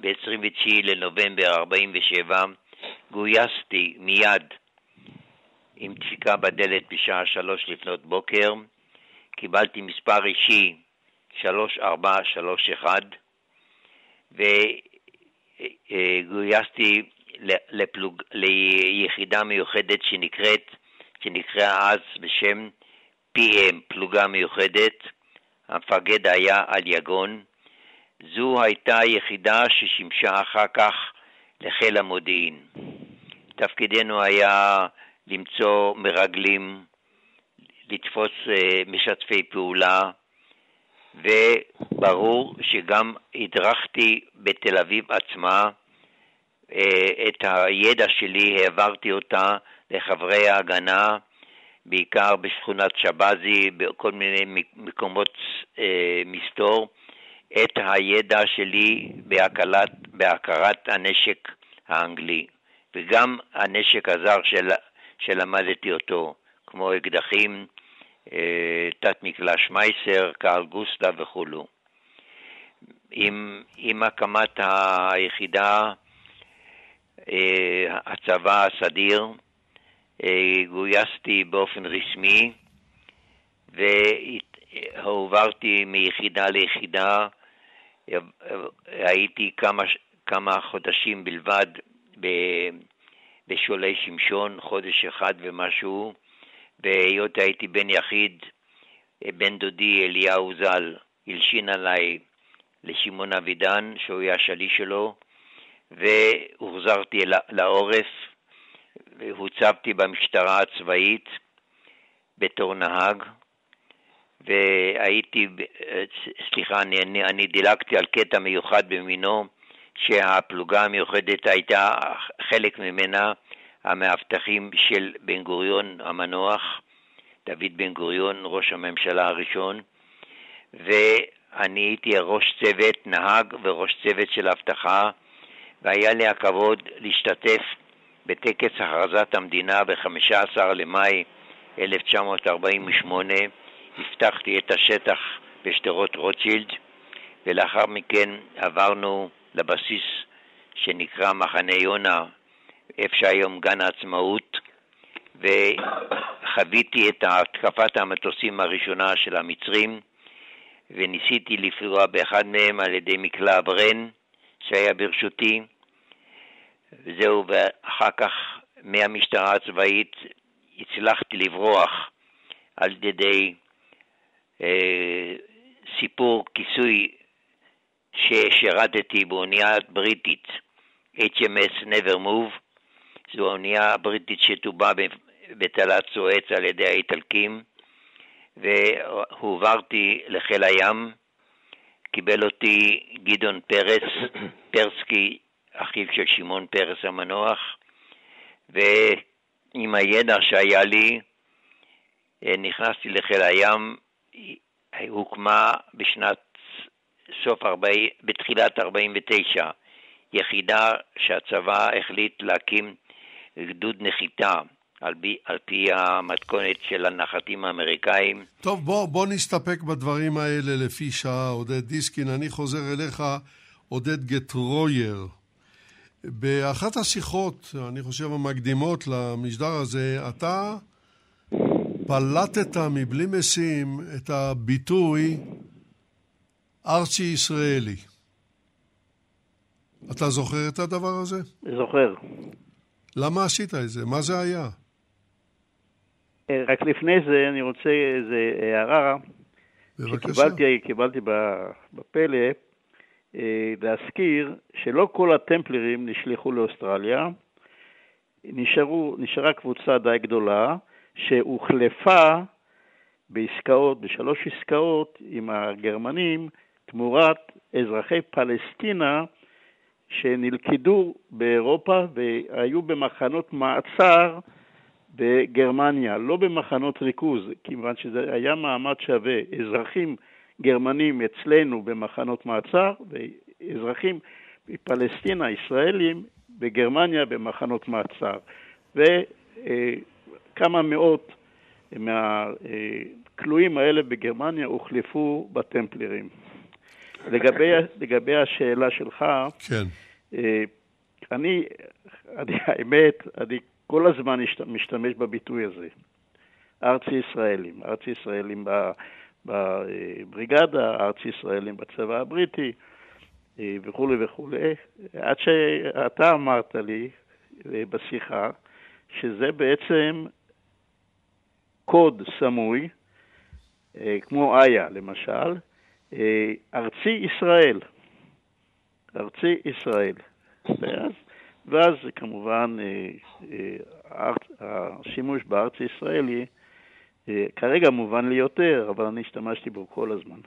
ב-29 לנובמבר 47, גויסתי מיד עם דפיקה בדלת בשעה שלוש לפנות בוקר, קיבלתי מספר אישי 3431 וגויסתי לפלוג, ליחידה מיוחדת שנקראת, שנקראה אז בשם PM, פלוגה מיוחדת, המפקד היה על יגון. זו הייתה היחידה ששימשה אחר כך לחיל המודיעין. תפקידנו היה למצוא מרגלים, לתפוס אה, משתפי פעולה, וברור שגם הדרכתי בתל אביב עצמה, אה, את הידע שלי העברתי אותה לחברי ההגנה, בעיקר בשכונת שבזי, בכל מיני מקומות אה, מסתור, את הידע שלי בהקלת, בהכרת הנשק האנגלי, וגם הנשק הזר של, שלמדתי אותו, כמו אקדחים, תת מקלש מייסר, קרל גוסטה וכולו. עם, עם הקמת היחידה, אה, הצבא הסדיר, אה, גויסתי באופן רשמי והועברתי מיחידה ליחידה הייתי כמה, כמה חודשים בלבד בשולי שמשון, חודש אחד ומשהו, והיות הייתי בן יחיד, בן דודי אליהו ז"ל הלשין עליי לשמעון אבידן, שהוא היה השליש שלו, והוחזרתי לעורף, והוצבתי במשטרה הצבאית בתור נהג, והייתי, סליחה, אני, אני, אני דילגתי על קטע מיוחד במינו, שהפלוגה המיוחדת הייתה חלק ממנה המאבטחים של בן גוריון המנוח, דוד בן גוריון, ראש הממשלה הראשון, ואני הייתי ראש צוות, נהג וראש צוות של אבטחה, והיה לי הכבוד להשתתף בטקס הכרזת המדינה ב-15 למאי 1948. הבטחתי את השטח בשדרות רוטשילד, ולאחר מכן עברנו לבסיס שנקרא מחנה יונה, איפה שהיום גן העצמאות, וחוויתי את התקפת המטוסים הראשונה של המצרים, וניסיתי לפגוע באחד מהם על ידי מקלע ברן שהיה ברשותי. וזהו, ואחר כך מהמשטרה הצבאית הצלחתי לברוח על ידי אה, סיפור כיסוי ששירתתי באונייה בריטית, HMS Never Move, זו האונייה הבריטית שטובה בתעלת סואץ על ידי האיטלקים, והועברתי לחיל הים, קיבל אותי גדעון פרס, פרסקי, אחיו של שמעון פרס המנוח, ועם הידע שהיה לי, אה, נכנסתי לחיל הים, הוקמה בשנת סוף 40, בתחילת 49, יחידה שהצבא החליט להקים גדוד נחיתה על פי, על פי המתכונת של הנחתים האמריקאים. טוב, בוא, בוא נסתפק בדברים האלה לפי שעה, עודד דיסקין. אני חוזר אליך, עודד גטרויר. באחת השיחות, אני חושב, המקדימות למשדר הזה, אתה פלטת מבלי משים את הביטוי ארצי ישראלי. אתה זוכר את הדבר הזה? זוכר. למה עשית את זה? מה זה היה? אה, רק לפני זה אני רוצה איזו הערה. בבקשה. שקיבלתי קיבלתי בפלא, אה, להזכיר שלא כל הטמפלרים נשלחו לאוסטרליה, נשארו, נשארה קבוצה די גדולה שהוחלפה בעסקאות, בשלוש עסקאות עם הגרמנים תמורת אזרחי פלסטינה שנלכדו באירופה והיו במחנות מעצר בגרמניה, לא במחנות ריכוז, כיוון שזה היה מעמד שווה. אזרחים גרמנים אצלנו במחנות מעצר ואזרחים מפלסטינה, ישראלים, בגרמניה במחנות מעצר. וכמה מאות מהכלואים האלה בגרמניה הוחלפו בטמפלרים. לגבי, לגבי השאלה שלך, כן. אה, אני, אני, האמת, אני כל הזמן משתמש בביטוי הזה. ארצי ישראלים, ארצי ישראלים בבריגדה, ארצי ישראלים בצבא הבריטי אה, וכולי וכולי, עד שאתה אמרת לי אה, בשיחה שזה בעצם קוד סמוי, כמו איה למשל, אה, ארצי ישראל. ארצי ישראל. ואז, ואז כמובן אה, אה, השימוש בארץ ישראלי כרגע מובן לי יותר, אבל אני השתמשתי בו כל הזמן.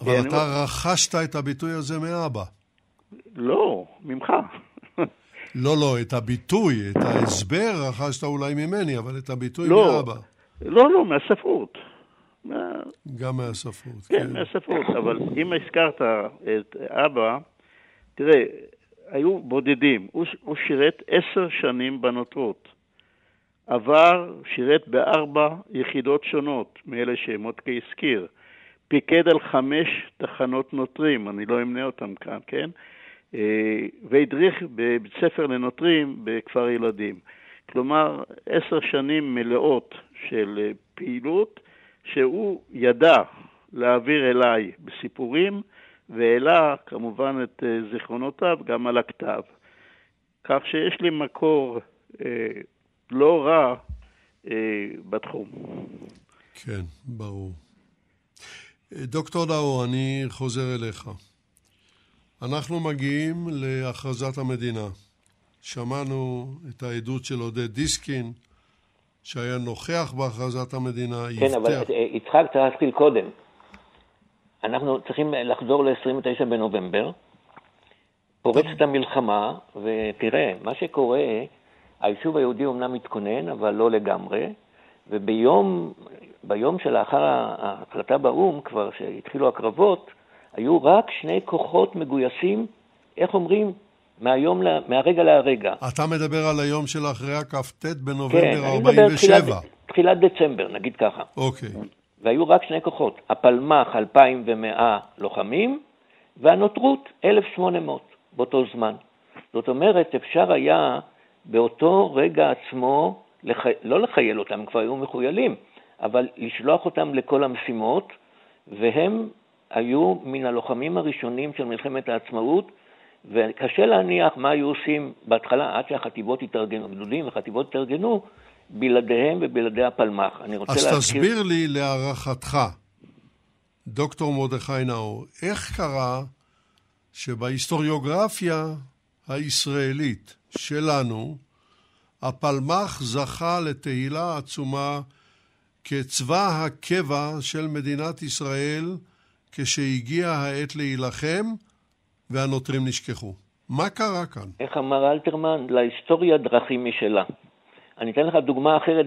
אבל אתה אני... רכשת את הביטוי הזה מאבא. לא, ממך. לא, לא, את הביטוי, את ההסבר רכשת אולי ממני, אבל את הביטוי לא, מאבא. לא, לא, מהספרות. גם מהספרות. כן, כן, מהספרות, אבל אם הזכרת את אבא, תראה, היו בודדים. הוא, הוא שירת עשר שנים בנוטרות. עבר, שירת בארבע יחידות שונות, מאלה שמוטקה הזכיר. פיקד על חמש תחנות נוטרים, אני לא אמנה אותם כאן, כן? אה, והדריך בבית ספר לנוטרים בכפר ילדים. כלומר, עשר שנים מלאות של פעילות, שהוא ידע להעביר אליי בסיפורים והעלה כמובן את אה, זיכרונותיו גם על הכתב. כך שיש לי מקור אה, לא רע אה, בתחום. כן, ברור. אה, דוקטור דאו, אני חוזר אליך. אנחנו מגיעים להכרזת המדינה. שמענו את העדות של עודד דיסקין, שהיה נוכח בהכרזת המדינה. כן, יפתח... אבל אה, יצחק צריך להתחיל קודם. אנחנו צריכים לחזור ל-29 בנובמבר, פורצת המלחמה, ותראה, מה שקורה, היישוב היהודי אומנם מתכונן, אבל לא לגמרי, וביום ביום שלאחר ההחלטה באו"ם, כבר שהתחילו הקרבות, היו רק שני כוחות מגויסים, איך אומרים? מהיום, מהרגע להרגע. אתה מדבר על היום של אחרי הכ"ט בנובמבר כן, 47. כן, תחילת, תחילת דצמבר, נגיד ככה. אוקיי. והיו רק שני כוחות, הפלמ"ח 2,100 לוחמים, והנותרות 1,800 באותו זמן. זאת אומרת, אפשר היה באותו רגע עצמו, לח... לא לחייל אותם, כבר היו מחוילים, אבל לשלוח אותם לכל המשימות, והם היו מן הלוחמים הראשונים של מלחמת העצמאות, וקשה להניח מה היו עושים בהתחלה, עד שהחטיבות התארגנו, גדודים וחטיבות התארגנו, בלעדיהם ובלעדי הפלמ"ח. אני רוצה אז להזכיר... אז תסביר לי להערכתך, דוקטור מרדכי נאור, איך קרה שבהיסטוריוגרפיה הישראלית שלנו, הפלמ"ח זכה לתהילה עצומה כצבא הקבע של מדינת ישראל כשהגיעה העת להילחם והנוטרים נשכחו. מה קרה כאן? איך אמר אלתרמן? להיסטוריה דרכים משלה. אני אתן לך דוגמה אחרת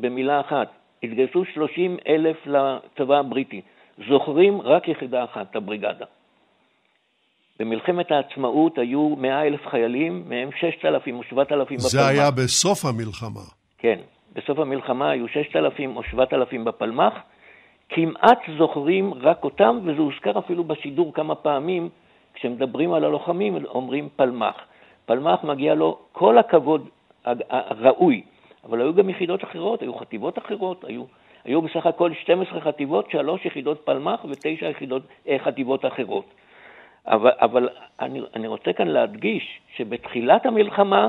במילה אחת. התגייסו 30 אלף לצבא הבריטי. זוכרים רק יחידה אחת, הבריגדה. במלחמת העצמאות היו 100 אלף חיילים, מהם 6,000 או 7,000 בפלמ"ח. זה היה בסוף המלחמה. כן. בסוף המלחמה היו 6,000 או 7,000 בפלמ"ח. כמעט זוכרים רק אותם, וזה הוזכר אפילו בשידור כמה פעמים, כשמדברים על הלוחמים אומרים פלמ"ח. פלמ"ח מגיע לו כל הכבוד הראוי, אבל היו גם יחידות אחרות, היו חטיבות אחרות, היו, היו בסך הכל 12 חטיבות, שלוש יחידות פלמ"ח ותשע יחידות, אה, חטיבות אחרות. אבל, אבל אני, אני רוצה כאן להדגיש שבתחילת המלחמה,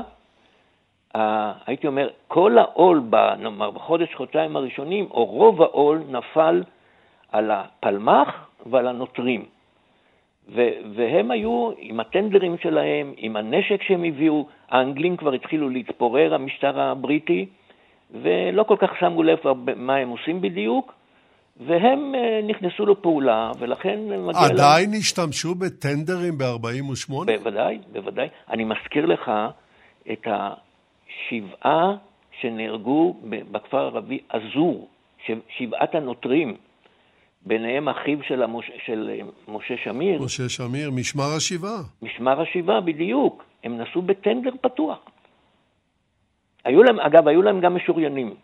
אה, הייתי אומר, כל העול, נאמר, בחודש, חודשיים הראשונים, או רוב העול נפל על הפלמ"ח ועל הנוטרים. והם היו עם הטנדרים שלהם, עם הנשק שהם הביאו, האנגלים כבר התחילו להתפורר, המשטר הבריטי, ולא כל כך שמו לב מה הם עושים בדיוק, והם אה, נכנסו לפעולה, ולכן מגיע להם... עדיין לה... השתמשו בטנדרים ב-48? בוודאי, בוודאי. אני מזכיר לך את השבעה שנהרגו בכפר הערבי אזור, שבעת הנוטרים. ביניהם אחיו של, המוש... של אה, משה שמיר. משה שמיר, משמר השבעה. משמר השבעה, בדיוק. הם נסעו בטנדר פתוח. היו להם, אגב, היו להם גם משוריינים.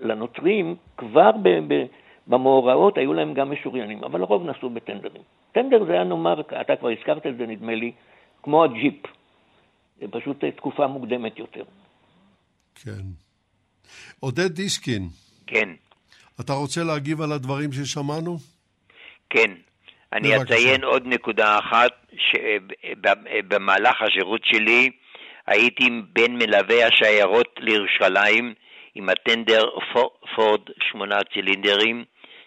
לנוטרים, כבר ב, ב, במאורעות היו להם גם משוריינים, אבל לרוב נסעו בטנדרים. טנדר זה היה נאמר, אתה כבר הזכרת את זה נדמה לי, כמו הג'יפ. זה פשוט תקופה מוקדמת יותר. כן. עודד דיסקין. כן. אתה רוצה להגיב על הדברים ששמענו? כן. אני בבקשה. אציין עוד נקודה אחת, שבמהלך השירות שלי הייתי בין מלווי השיירות לירושלים עם הטנדר פורד שמונה צילינדרים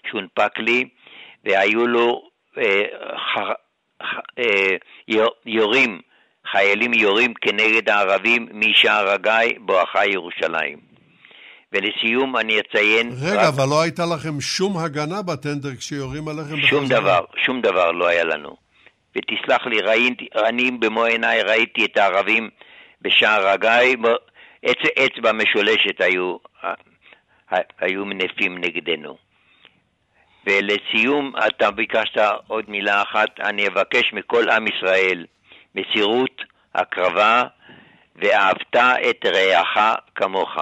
שהונפק לי, והיו לו אה, ח, אה, יורים, חיילים יורים כנגד הערבים משער הגיא בואכה ירושלים. ולסיום אני אציין... רגע, רק... אבל לא הייתה לכם שום הגנה בטנדר כשיורים עליכם שום בחזרה? דבר, שום דבר לא היה לנו. ותסלח לי, ראיתי, אני במו עיניי ראיתי את הערבים בשער הגיא, אצ, אצבע משולשת היו, היו מנפים נגדנו. ולסיום, אתה ביקשת עוד מילה אחת, אני אבקש מכל עם ישראל מסירות, הקרבה, ואהבת את רעך כמוך.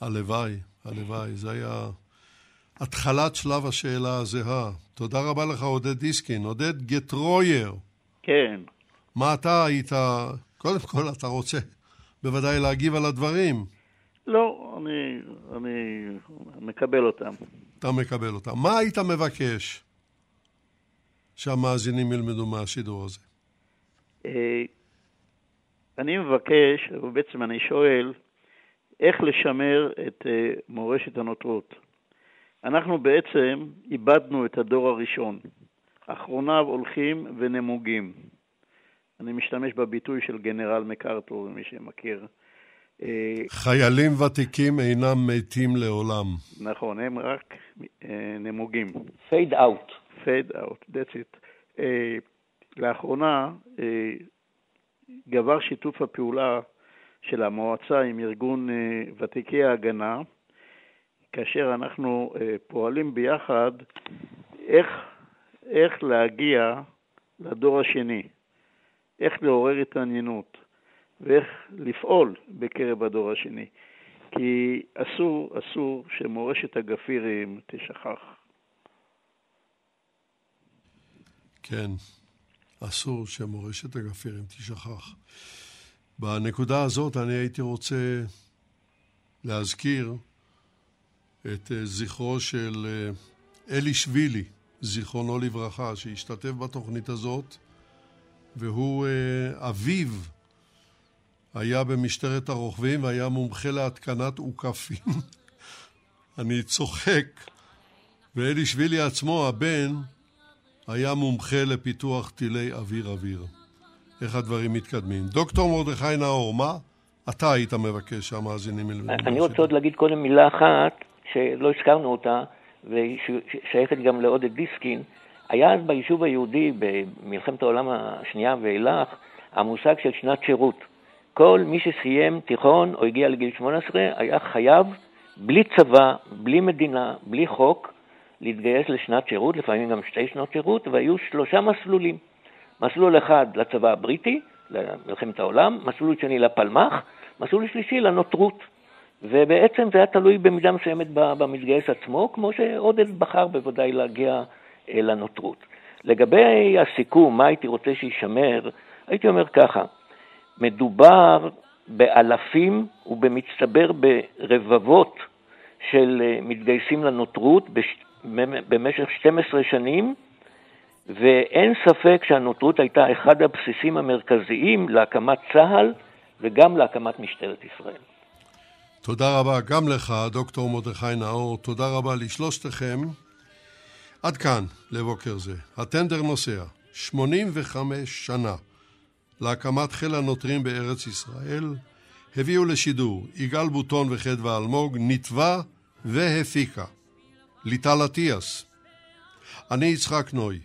הלוואי, הלוואי. זה היה התחלת שלב השאלה הזהה. תודה רבה לך, עודד דיסקין. עודד גטרויר. כן. מה אתה היית... קודם כל, אתה רוצה בוודאי להגיב על הדברים. לא, אני, אני מקבל אותם. אתה מקבל אותם. מה היית מבקש שהמאזינים ילמדו מהשידור הזה? אה, אני מבקש, ובעצם אני שואל, איך לשמר את אה, מורשת הנוטרות. אנחנו בעצם איבדנו את הדור הראשון. אחרוניו הולכים ונמוגים. אני משתמש בביטוי של גנרל מקארתור, מי שמכיר. חיילים ותיקים אינם מתים לעולם. נכון, הם רק אה, נמוגים. fade out. Fade out, that's it. Uh, לאחרונה uh, גבר שיתוף הפעולה של המועצה עם ארגון uh, ותיקי ההגנה, כאשר אנחנו uh, פועלים ביחד איך, איך להגיע לדור השני, איך לעורר התעניינות. ואיך לפעול בקרב הדור השני. כי אסור, אסור שמורשת הגפירים תשכח. כן, אסור שמורשת הגפירים תשכח. בנקודה הזאת אני הייתי רוצה להזכיר את אה, זכרו של אה, אלי שבילי, זיכרונו לברכה, שהשתתף בתוכנית הזאת, והוא אה, אביו היה במשטרת הרוכבים והיה מומחה להתקנת אוכפים. אני צוחק. ואלי שבילי עצמו, הבן, היה מומחה לפיתוח טילי אוויר-אוויר. איך הדברים מתקדמים. דוקטור מרדכי נאור, מה אתה היית מבקש שהמאזינים ילמדו? אני רוצה עוד להגיד קודם מילה אחת, שלא הזכרנו אותה, ושייכת גם לעודד דיסקין. היה אז ביישוב היהודי, במלחמת העולם השנייה ואילך, המושג של שנת שירות. כל מי שסיים תיכון או הגיע לגיל 18 היה חייב, בלי צבא, בלי מדינה, בלי חוק, להתגייס לשנת שירות, לפעמים גם שתי שנות שירות, והיו שלושה מסלולים. מסלול אחד לצבא הבריטי, למלחמת העולם, מסלול שני לפלמ"ח, מסלול שלישי לנוטרות. ובעצם זה היה תלוי במידה מסוימת במתגייס עצמו, כמו שעודד בחר בוודאי להגיע אה, לנוטרות. לגבי הסיכום, מה הייתי רוצה שיישמר, הייתי אומר ככה, מדובר באלפים ובמצטבר ברבבות של אה, מתגייסים לנותרות במשך 12 שנים, ואין ספק שהנותרות הייתה אחד הבסיסים המרכזיים להקמת צה"ל וגם להקמת משטרת ישראל. תודה רבה גם לך, דוקטור מרדכי נאור. תודה רבה לשלושתכם. עד כאן לבוקר זה. הטנדר נוסע, 85 שנה. להקמת חיל הנוטרים בארץ ישראל, הביאו לשידור יגאל בוטון וחדווה אלמוג, נתבע והפיקה. ליטל אטיאס. אני יצחק נוי.